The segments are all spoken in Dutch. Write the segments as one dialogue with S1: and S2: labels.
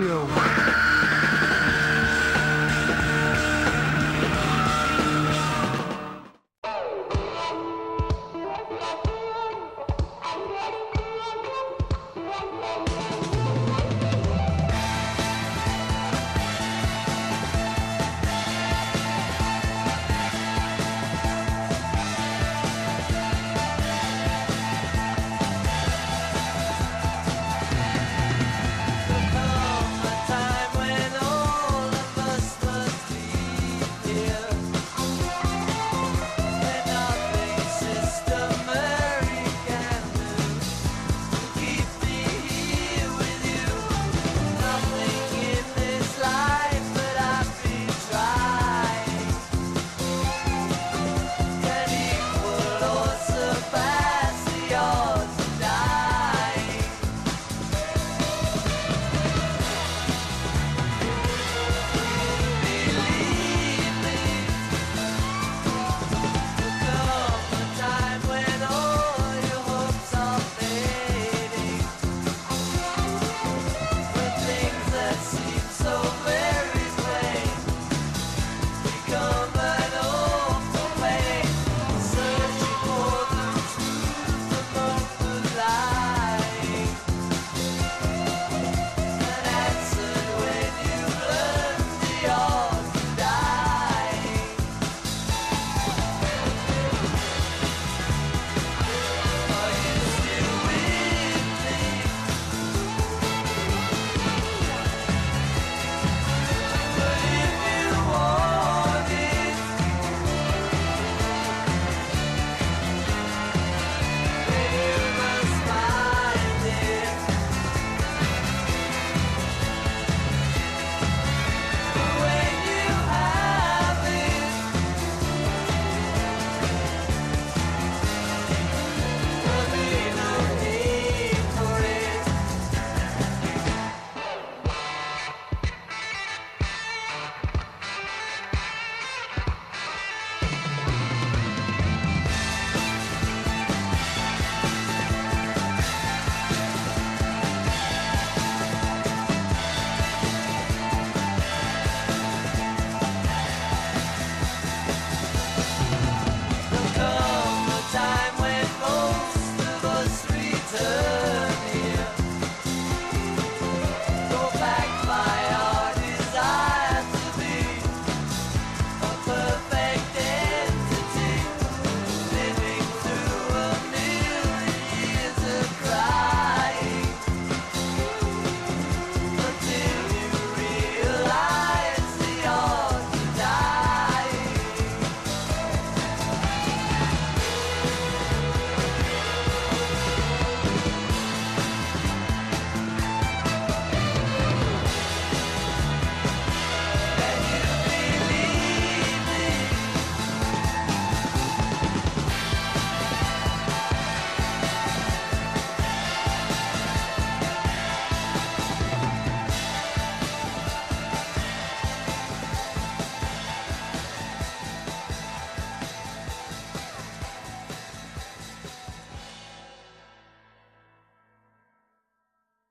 S1: Radio.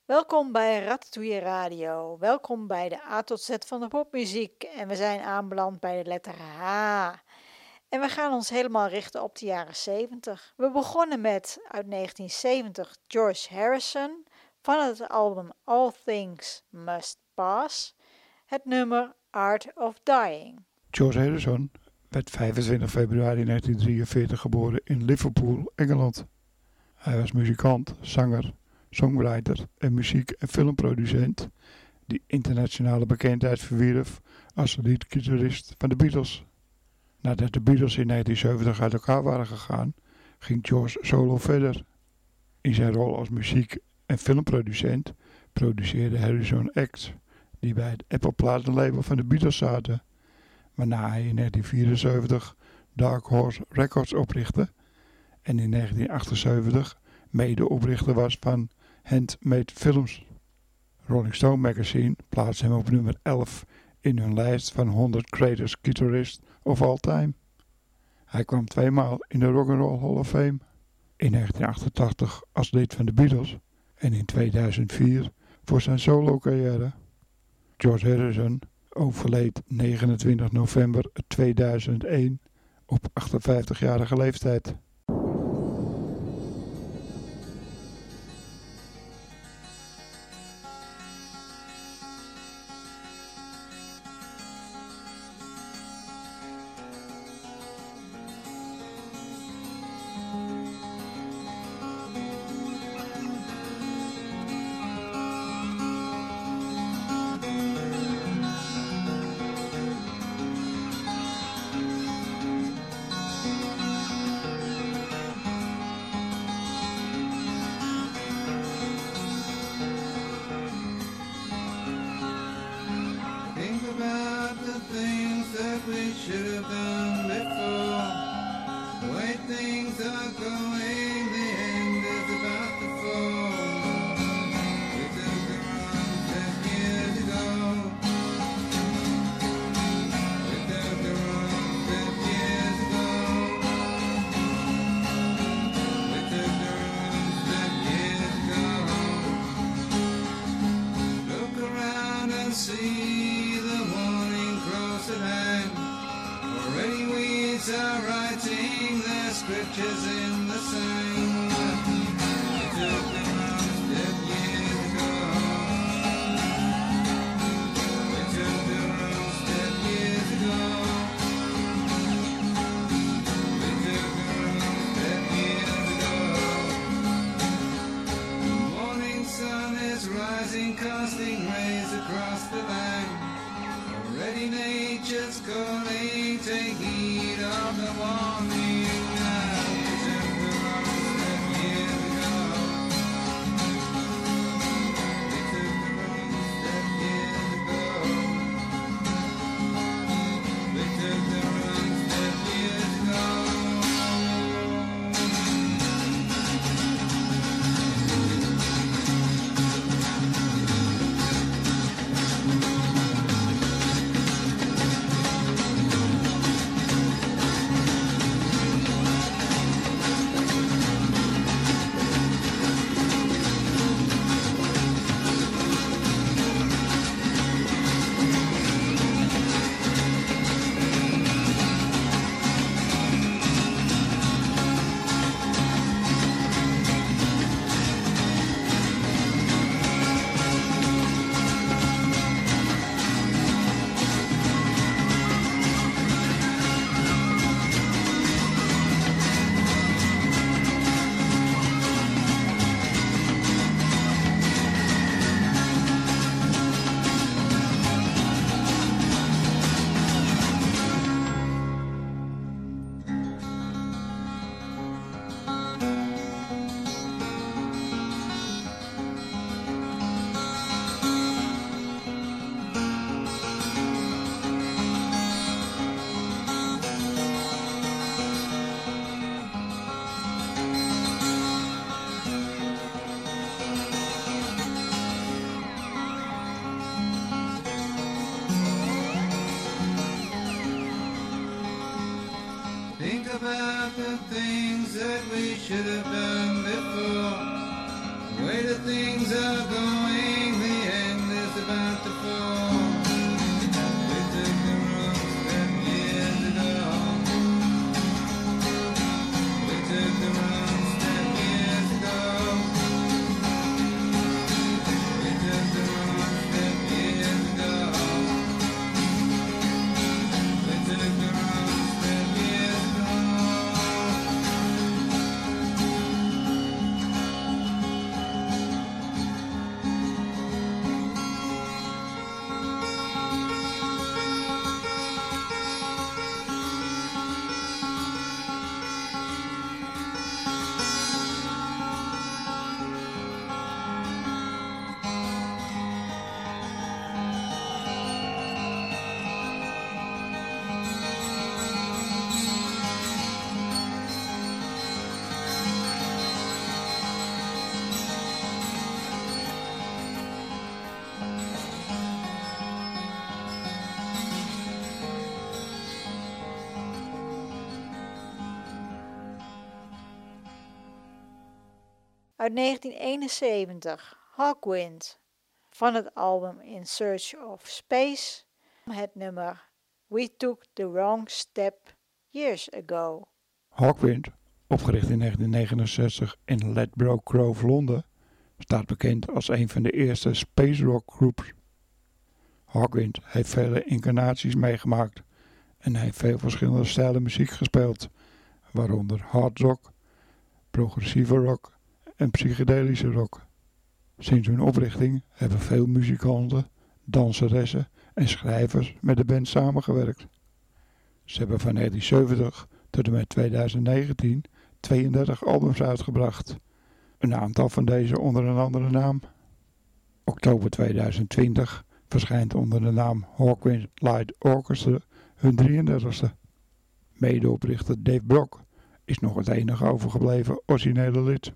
S2: Welkom bij Ratatouille Radio. Welkom bij de A tot Z van de popmuziek. En we zijn aanbeland bij de letter H. En we gaan ons helemaal richten op de jaren 70. We begonnen met uit 1970 George Harrison van het album All Things Must Pass, het nummer Art of Dying.
S1: George Harrison werd 25 februari 1943 geboren in Liverpool, Engeland. Hij was muzikant, zanger, songwriter en muziek- en filmproducent die internationale bekendheid verwierf als leadgitarist van de Beatles. Nadat de Beatles in 1970 uit elkaar waren gegaan, ging George solo verder. In zijn rol als muziek- en filmproducent produceerde Harrison acts die bij het Apple platenlabel van de Beatles zaten, waarna hij in 1974 Dark Horse Records oprichtte en in 1978 mede-oprichter was van Handmade Films. Rolling Stone magazine plaatst hem op nummer 11 in hun lijst van 100 greatest guitarists of all time. Hij kwam tweemaal in de Rock'n'Roll Hall of Fame. In 1988 als lid van de Beatles en in 2004 voor zijn solo carrière.
S3: George Harrison overleed 29 november 2001 op 58-jarige leeftijd.
S2: that we should uit 1971, Hawkwind. van het album In Search of Space het nummer We Took the Wrong Step Years Ago.
S4: Hawkwind, opgericht in 1969 in Ledbroke Grove, Londen, staat bekend als een van de eerste space rock groeps. Hawkwind heeft vele incarnaties meegemaakt en heeft veel verschillende stijlen muziek gespeeld, waaronder hard rock, progressieve rock en psychedelische rock. Sinds hun oprichting hebben veel muzikanten, danseressen en schrijvers met de band samengewerkt. Ze hebben van 1970 tot en met 2019 32 albums uitgebracht. Een aantal van deze onder een andere naam. Oktober 2020 verschijnt onder de naam Hawkwind Light Orchestra hun 33ste. Medeoprichter Dave Brock is nog het enige overgebleven originele lid.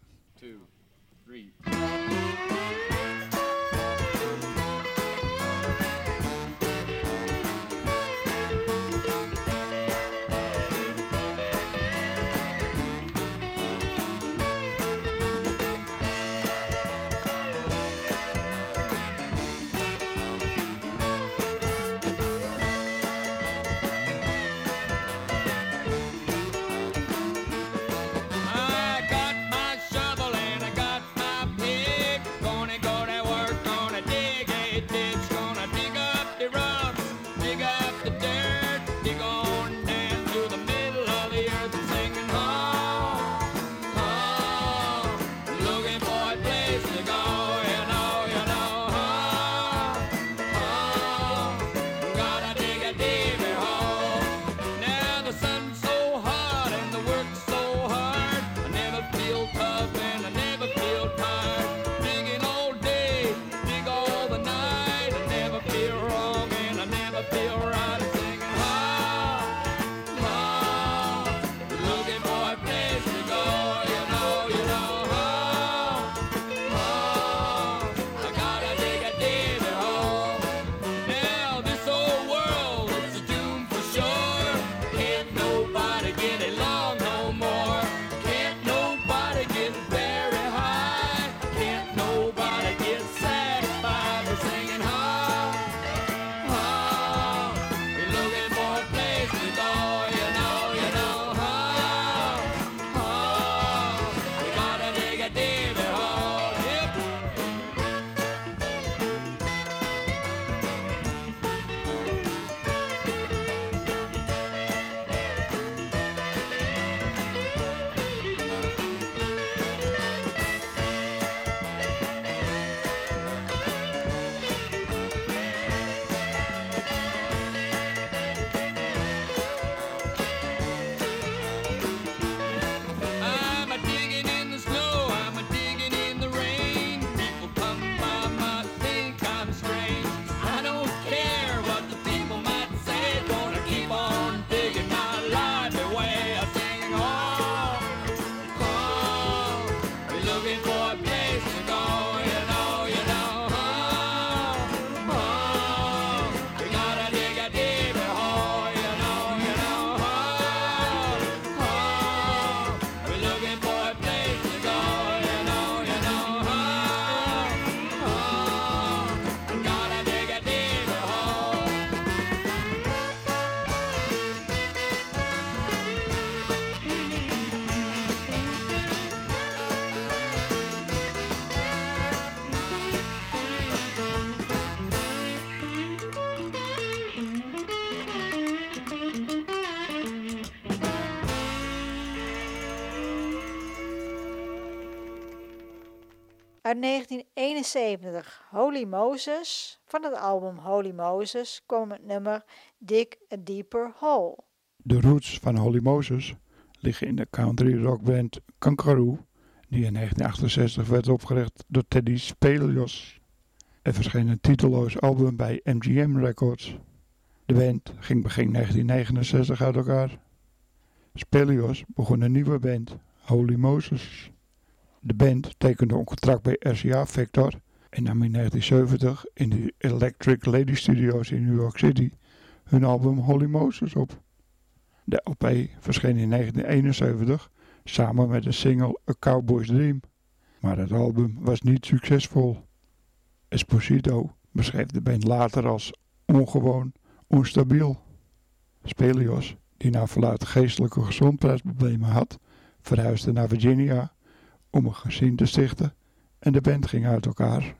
S2: Uit 1971 Holy Moses. Van het album Holy Moses kwam het nummer Dig a Deeper Hole.
S4: De roots van Holy Moses liggen in de country rockband Kangaroo, die in 1968 werd opgericht door Teddy Spelios. Er verscheen een titeloos album bij MGM Records. De band ging begin 1969 uit elkaar. Spelios begon een nieuwe band, Holy Moses. De band tekende een contract bij RCA Victor en nam in 1970 in de Electric Lady Studios in New York City hun album Holy Moses op. De LP verscheen in 1971 samen met de single A Cowboy's Dream, maar het album was niet succesvol.
S5: Esposito beschreef de band later als ongewoon, onstabiel. Spelios, die naar verluid geestelijke gezondheidsproblemen had, verhuisde naar Virginia om een gezin te stichten en de band ging uit elkaar.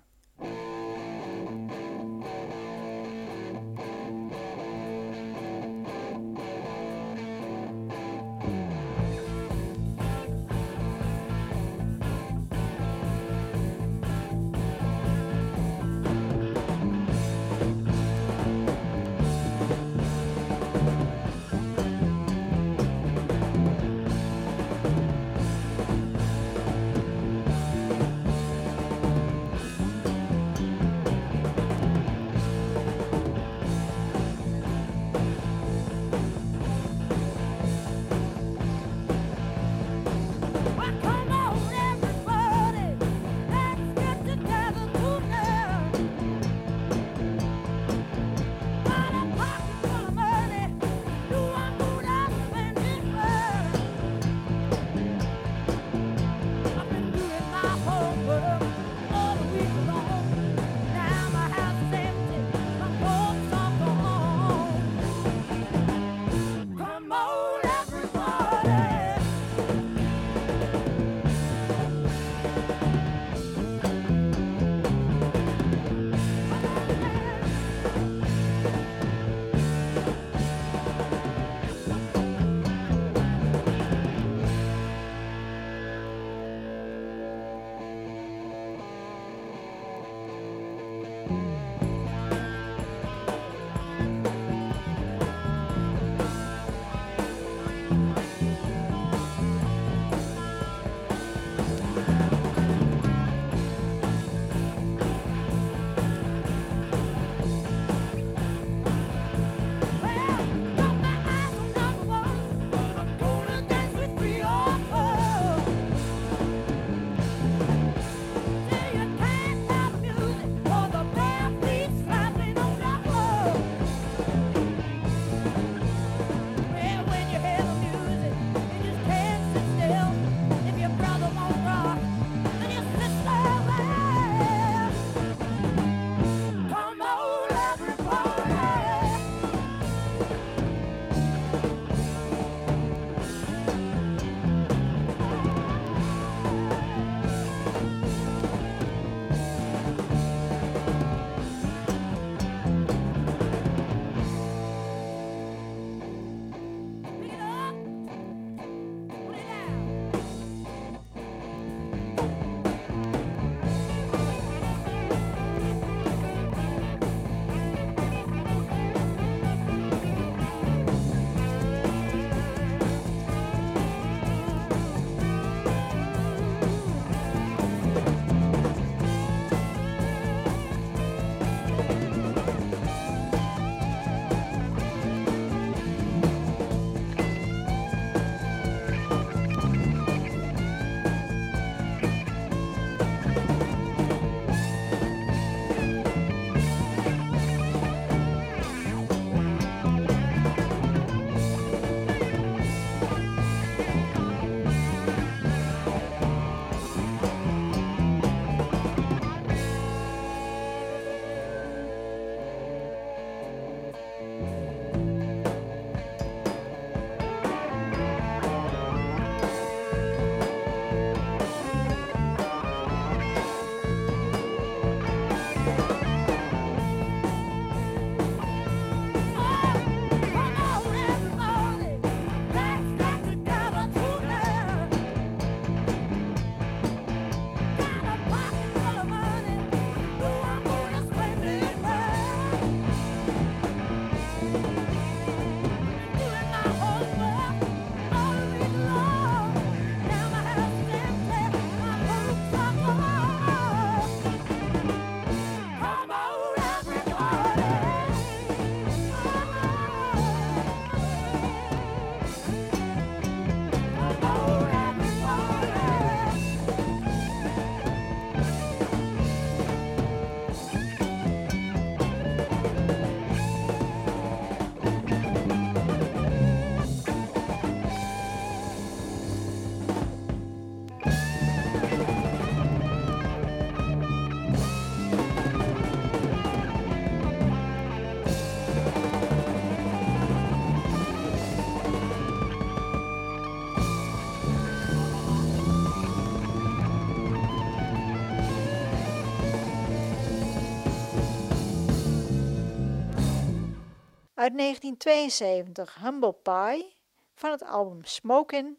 S2: Uit 1972 Humble Pie van het album Smokin'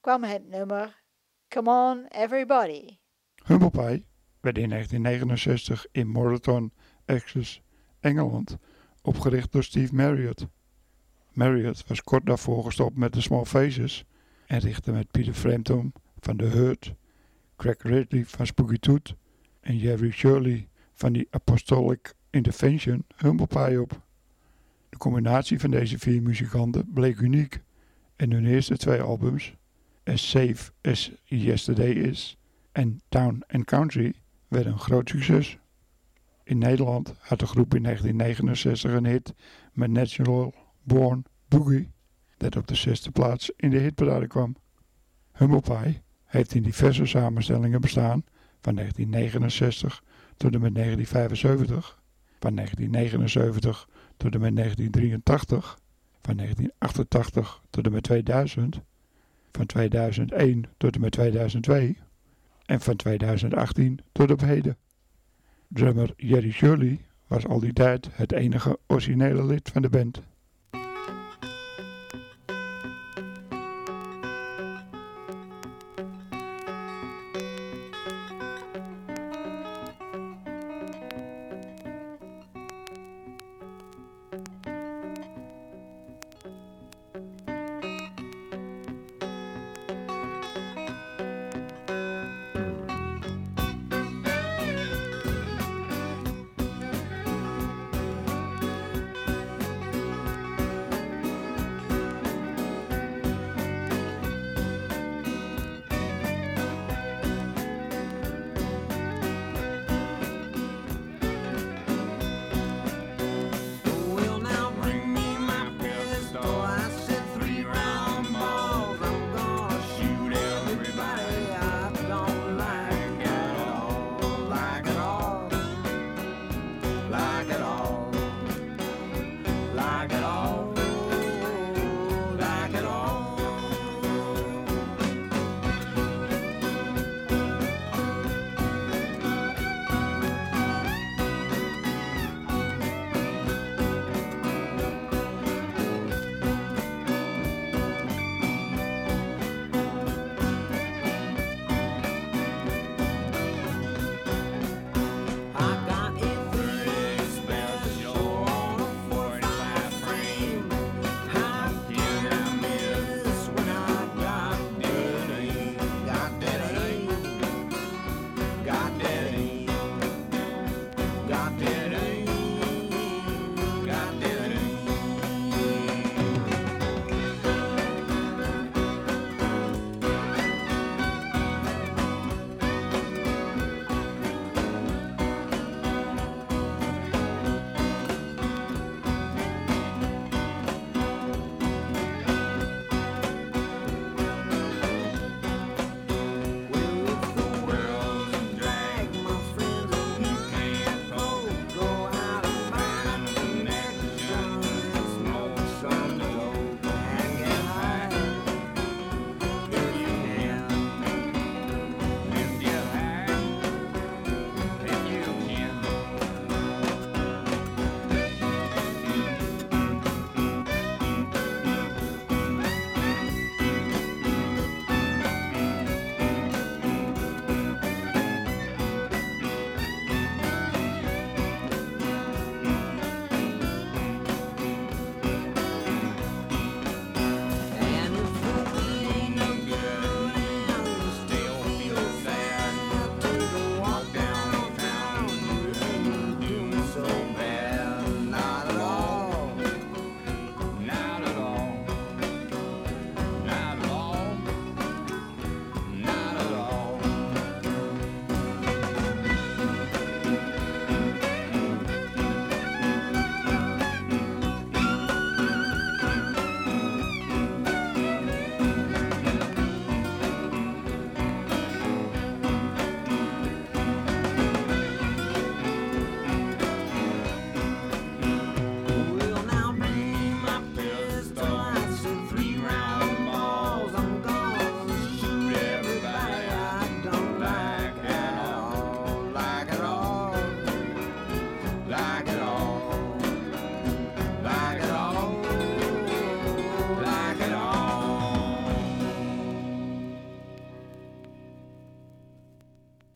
S2: kwam het nummer Come On Everybody.
S5: Humble Pie werd in 1969 in Moreton, Essex, Engeland opgericht door Steve Marriott. Marriott was kort daarvoor gestopt met de Small Faces en richtte met Peter Frampton van The Hurt, Craig Ridley van Spooky Tooth en Jerry Shirley van The Apostolic Intervention Humble Pie op. De combinatie van deze vier muzikanten bleek uniek en hun eerste twee albums, As Safe As Yesterday Is en Town and Country, werden een groot succes. In Nederland had de groep in 1969 een hit met National Born Boogie, dat op de zesde plaats in de hitparade kwam. Humble Pie heeft in diverse samenstellingen bestaan van 1969 tot en met 1975, van 1979 tot en met 1983, van 1988 tot en met 2000, van 2001 tot en met 2002 en van 2018 tot op heden. Drummer Jerry Shirley was al die tijd het enige originele lid van de band.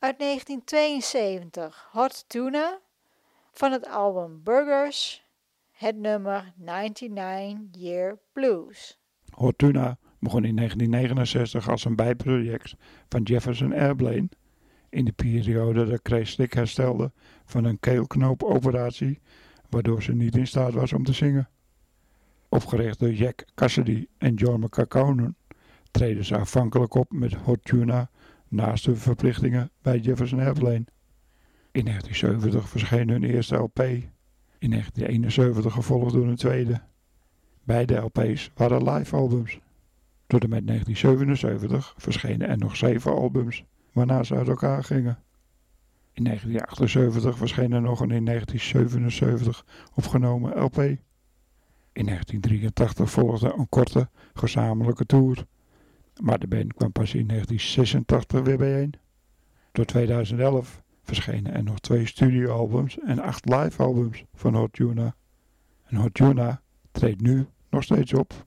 S2: Uit 1972, Hot Tuna, van het album Burgers, het nummer 99 Year Blues.
S5: Hot Tuna begon in 1969 als een bijproject van Jefferson Airplane. In de periode dat Chris Stick herstelde van een keelknoopoperatie, waardoor ze niet in staat was om te zingen. Opgericht door Jack Cassidy en John McCaconen treden ze afhankelijk op met Hot Tuna naast de verplichtingen bij Jefferson Airplane. In 1970 verscheen hun eerste LP. In 1971 gevolgd door een tweede. Beide LP's waren live albums. Tot en met 1977 verschenen er nog zeven albums, waarna ze uit elkaar gingen. In 1978 verscheen er nog een in 1977 opgenomen LP. In 1983 volgde een korte gezamenlijke tour, maar de band kwam pas in 1986 weer bijeen. Tot 2011 verschenen er nog twee studioalbums en acht live-albums van Hot Tuna. En Hot Tuna treedt nu nog steeds op.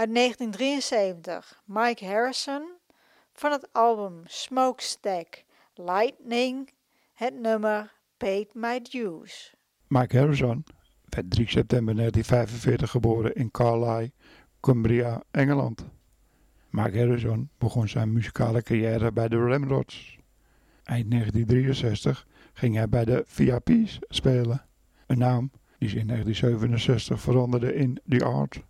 S2: Uit 1973 Mike Harrison van het album Smokestack Lightning het nummer Paid My Dues.
S6: Mike Harrison werd 3 september 1945 geboren in Carlisle, Cumbria, Engeland. Mike Harrison begon zijn muzikale carrière bij de Ramrods. Eind 1963 ging hij bij de VIP's spelen, een naam die ze in 1967 veranderde in The Art.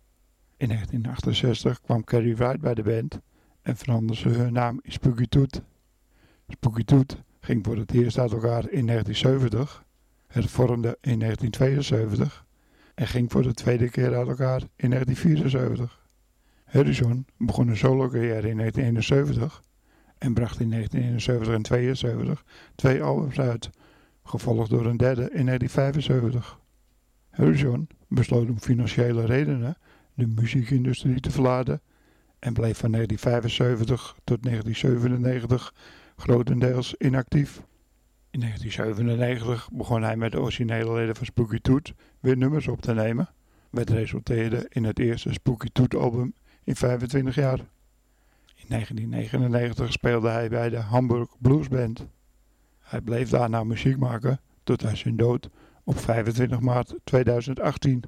S6: In 1968 kwam Carrie Wright bij de band en veranderde ze hun naam in Spooky Toot. Spooky Toot ging voor het eerst uit elkaar in 1970, het vormde in 1972 en ging voor de tweede keer uit elkaar in 1974. Harrison begon een solo carrière in 1971 en bracht in 1971 en 1972 twee albums uit, gevolgd door een derde in 1975. Harrison besloot om financiële redenen de muziekindustrie te verlaten en bleef van 1975 tot 1997 grotendeels inactief. In 1997 begon hij met de originele leden van Spooky Toot weer nummers op te nemen, wat resulteerde in het eerste Spooky Toot album in 25 jaar. In 1999 speelde hij bij de Hamburg Blues Band. Hij bleef daarna muziek maken tot hij zijn dood op 25 maart 2018.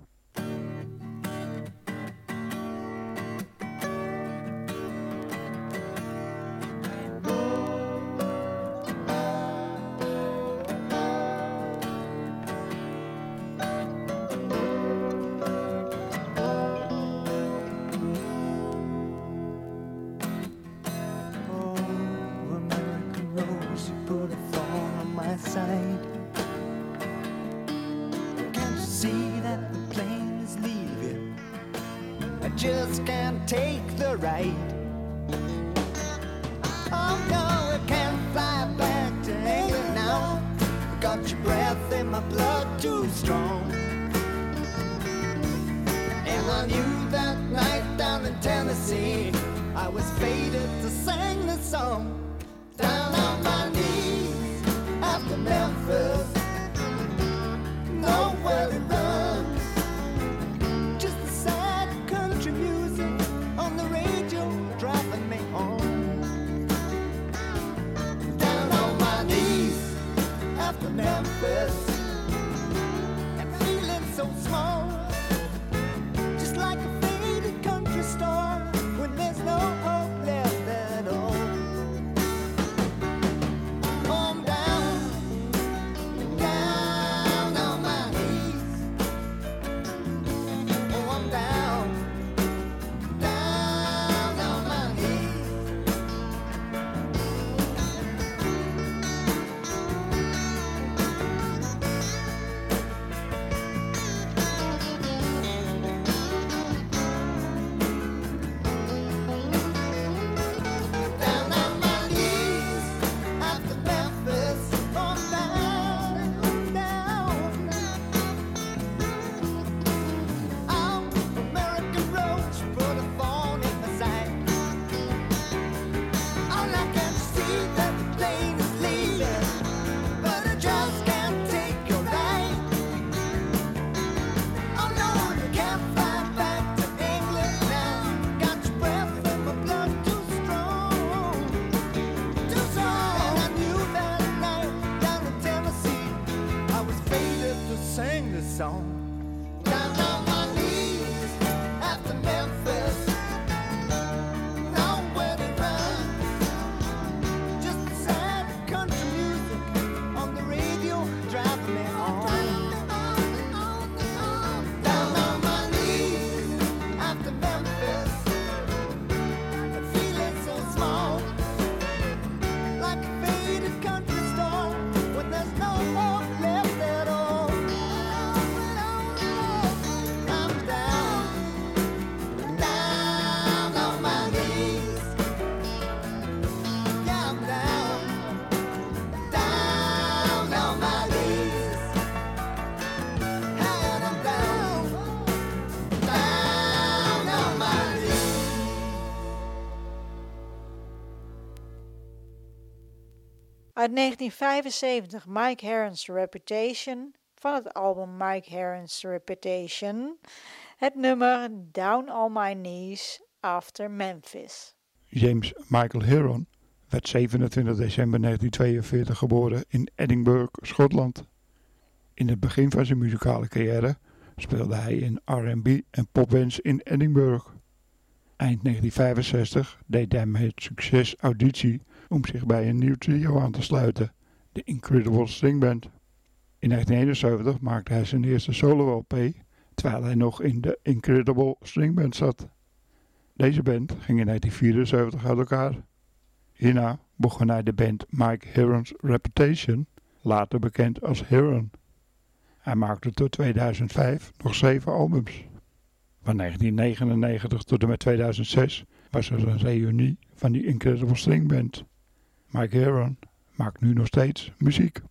S2: Uit 1975 Mike Herron's Reputation van het album Mike Herron's Reputation Het nummer Down on My Knees After Memphis.
S7: James Michael Heron werd 27 december 1942 geboren in Edinburgh, Schotland. In het begin van zijn muzikale carrière speelde hij in R&B en popbands in Edinburgh. Eind 1965 deed hij met succes auditie om zich bij een nieuw trio aan te sluiten, de Incredible String Band. In 1971 maakte hij zijn eerste solo-LP, terwijl hij nog in de Incredible String Band zat. Deze band ging in 1974 uit elkaar. Hierna begon hij de band Mike Heron's Reputation, later bekend als Heron. Hij maakte tot 2005 nog zeven albums. Van 1999 tot en met 2006 was er een reunie van die Incredible String Band. Mike Heron maakt nu nog steeds muziek.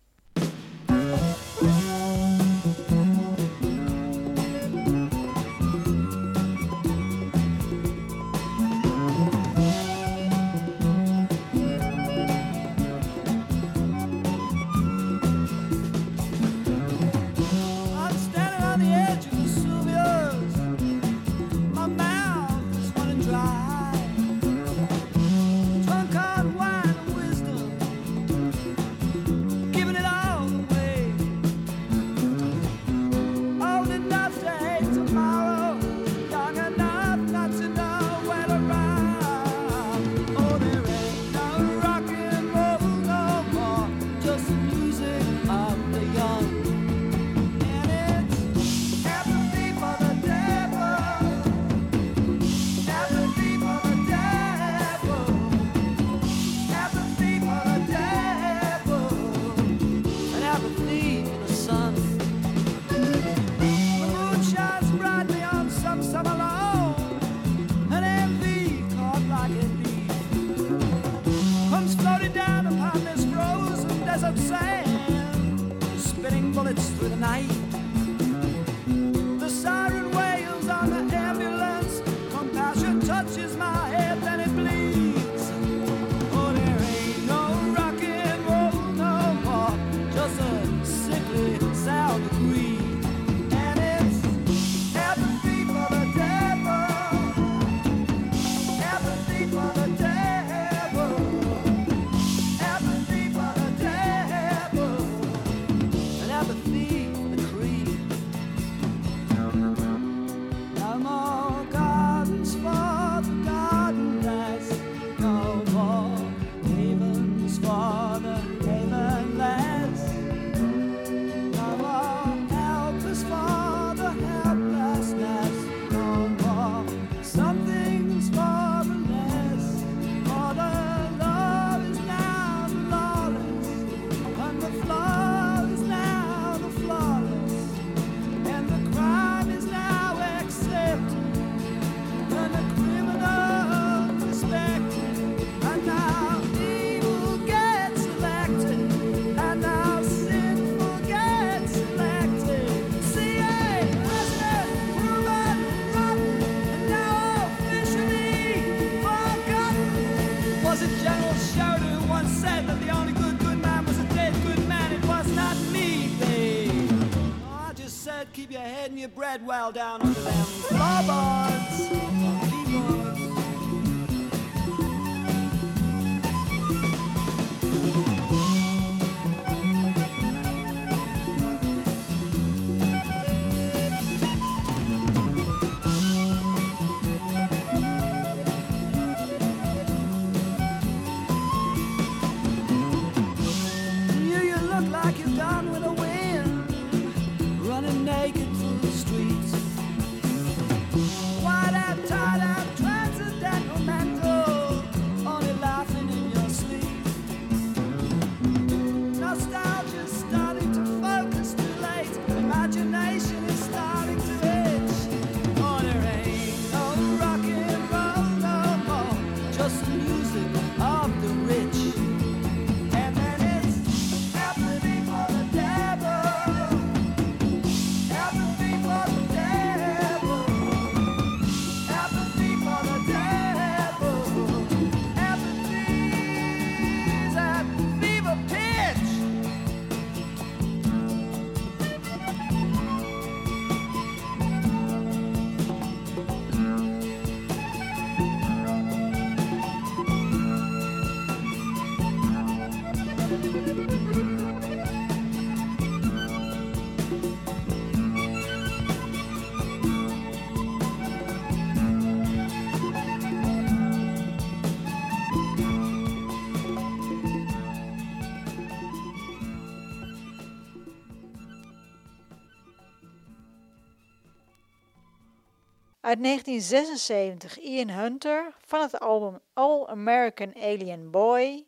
S2: Uit 1976 Ian Hunter van het album All American Alien Boy,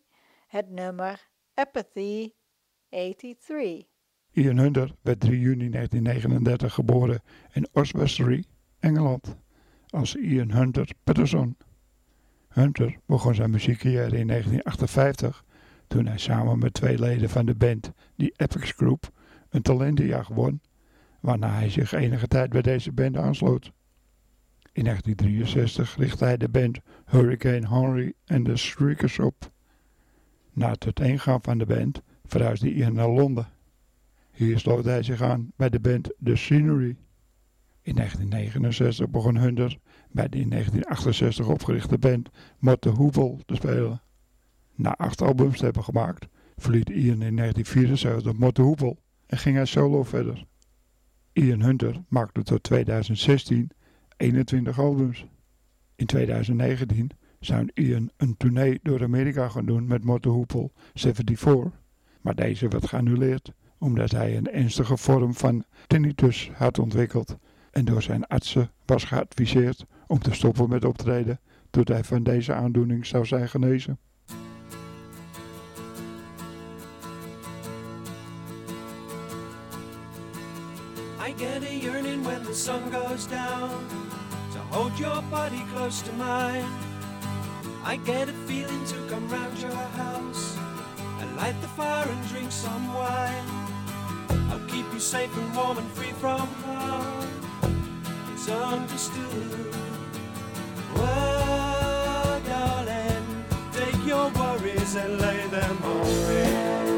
S2: het nummer Apathy 83.
S5: Ian Hunter werd 3 juni 1939 geboren in Oswestry, Engeland, als Ian Hunter Patterson. Hunter begon zijn muziekcarrière in 1958 toen hij samen met twee leden van de band, die Epics Group, een talentenjacht won, waarna hij zich enige tijd bij deze band aansloot. In 1963 richtte hij de band Hurricane Henry en de Shriekers op. Na het uiteengaan van de band verhuisde Ian naar Londen. Hier sloot hij zich aan bij de band The Scenery. In 1969 begon Hunter bij de in 1968 opgerichte band Motte Hoevel te spelen. Na acht albums te hebben gemaakt, verliet Ian in 1974 Motte Hoevel en ging hij solo verder. Ian Hunter maakte tot 2016 21 albums. In 2019 zou Ian een tournee door Amerika gaan doen met Motte Hoepel 74, maar deze werd geannuleerd omdat hij een ernstige vorm van tinnitus had ontwikkeld en door zijn artsen was geadviseerd om te stoppen met optreden tot hij van deze aandoening zou zijn genezen.
S7: Get a yearning when the sun goes down to hold your body close to mine. I get a feeling to come round your house and light the fire and drink some wine. I'll keep you safe and warm and free from harm. It's understood. Well, darling, take your worries and lay them on me.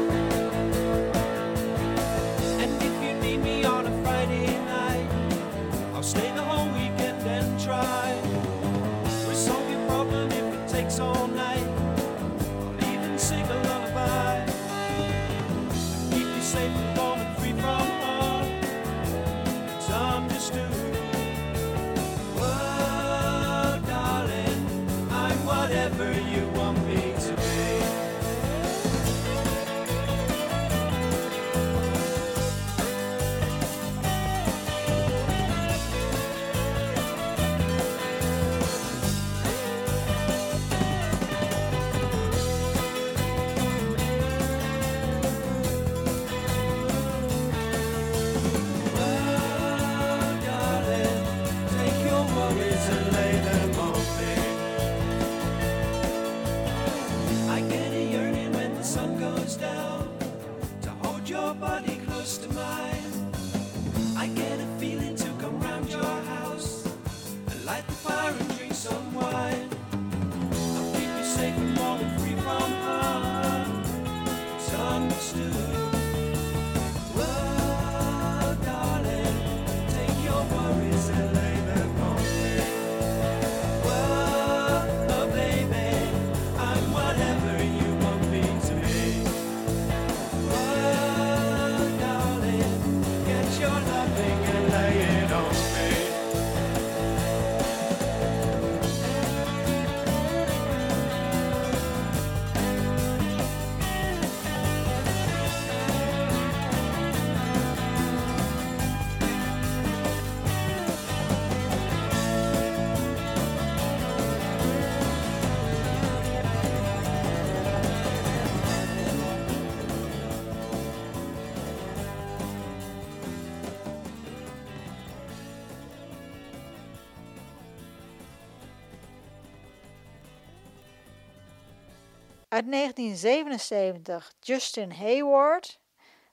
S2: Uit 1977 Justin Hayward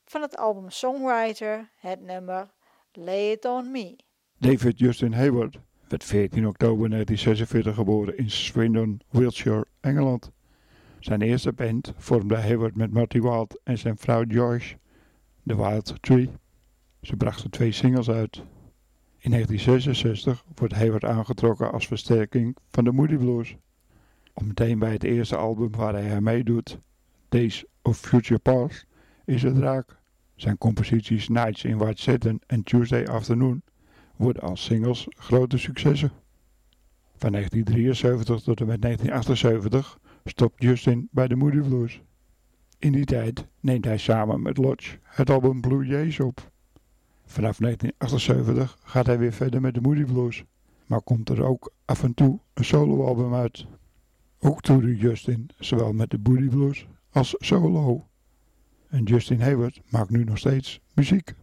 S2: van het album Songwriter, het nummer Lay It On Me.
S5: David Justin Hayward werd 14 oktober 1946 geboren in Swindon, Wiltshire, Engeland. Zijn eerste band vormde Hayward met Marty Wild en zijn vrouw Joyce, The Wild Tree. Ze brachten twee singles uit. In 1966 wordt Hayward aangetrokken als versterking van de Moody Blues. Al meteen bij het eerste album waar hij aan meedoet, Days of Future Past, is het raak. Zijn composities Nights in White Satin en Tuesday Afternoon worden als singles grote successen. Van 1973 tot en met 1978 stopt Justin bij de Moody Blues. In die tijd neemt hij samen met Lodge het album Blue Jays op. Vanaf 1978 gaat hij weer verder met de Moody Blues. maar komt er ook af en toe een soloalbum uit. Ook toerde Justin zowel met de Booty Blues als solo. En Justin Hayward maakt nu nog steeds muziek.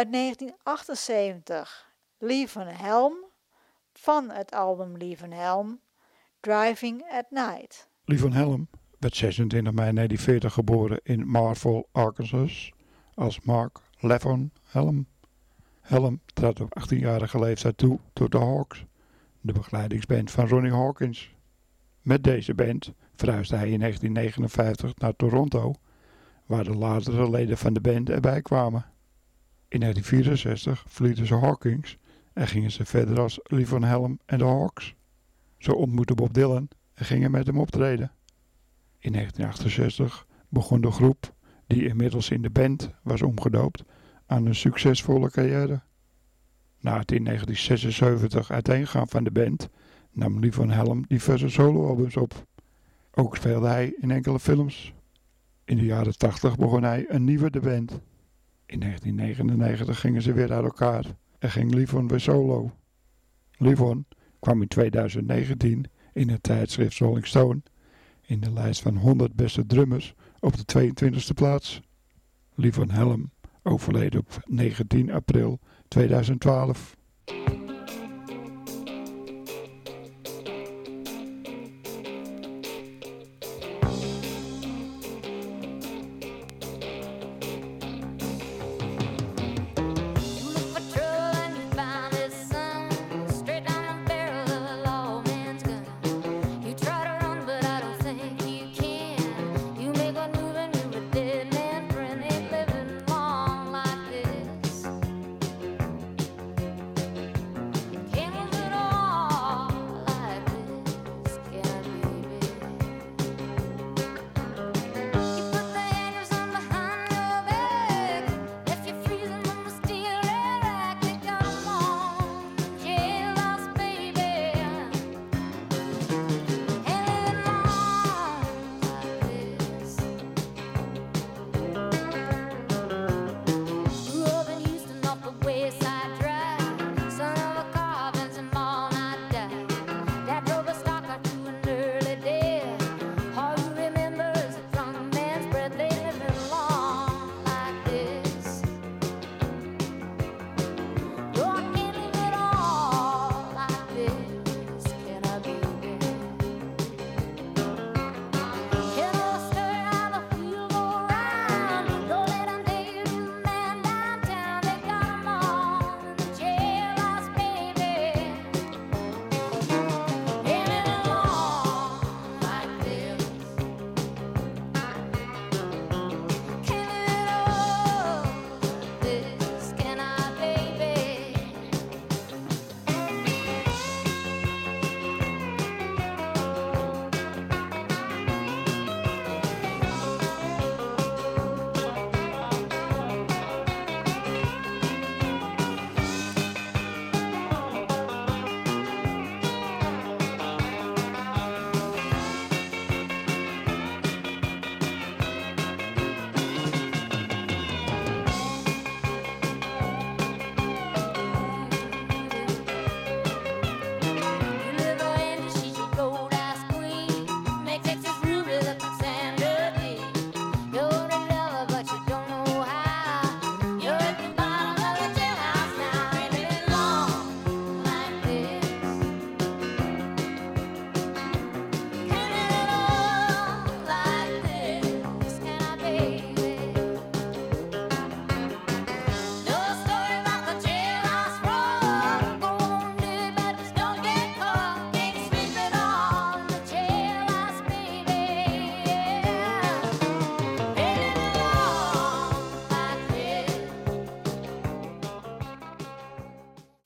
S2: Uit 1978, Lee van Helm, van het album Lee van Helm, Driving at Night.
S5: Lee van Helm werd 26 mei 1940 geboren in Marvel, Arkansas als Mark Levon Helm. Helm trad op 18-jarige leeftijd toe tot de Hawks, de begeleidingsband van Ronnie Hawkins. Met deze band verhuisde hij in 1959 naar Toronto, waar de latere leden van de band erbij kwamen. In 1964 verlieten ze Hawkins en gingen ze verder als Lee van Helm en de Hawks. Ze ontmoetten Bob Dylan en gingen met hem optreden. In 1968 begon de groep, die inmiddels in de band was omgedoopt, aan een succesvolle carrière. Na het in 1976 uiteengaan van de band nam Lee van Helm diverse soloalbums op. Ook speelde hij in enkele films. In de jaren 80 begon hij een nieuwe de band. In 1999 gingen ze weer uit elkaar en ging Livon weer solo. Livon kwam in 2019 in het tijdschrift Rolling Stone in de lijst van 100 beste drummers op de 22e plaats. Livon Helm overleed op 19 april 2012.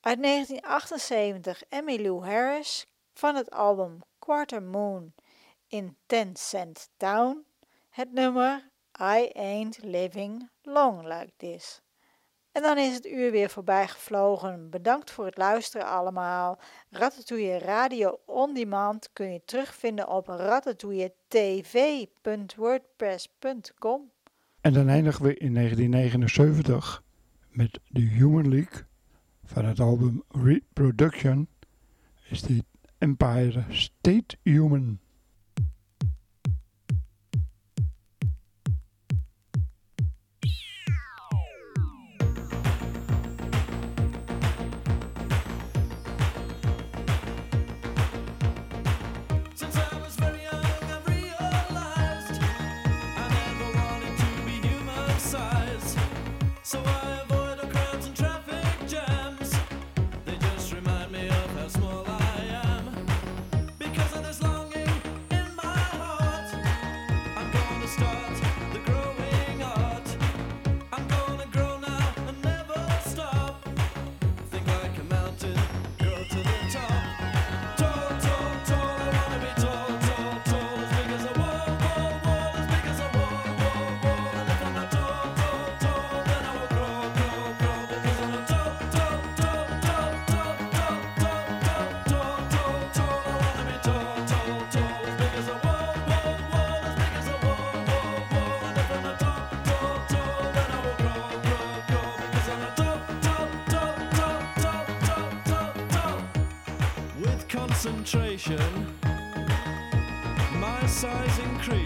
S2: Uit 1978 Emmylou Harris van het album Quarter Moon in Ten Cent Town het nummer I Ain't Living Long Like This. En dan is het uur weer voorbij gevlogen. Bedankt voor het luisteren allemaal. Ratatouille Radio On Demand kun je terugvinden op ratatouilletv.wordpress.com.
S5: En dan eindigen we in 1979 met The Human League van het album Reproduction is dit Empire State Human.
S8: My size increased.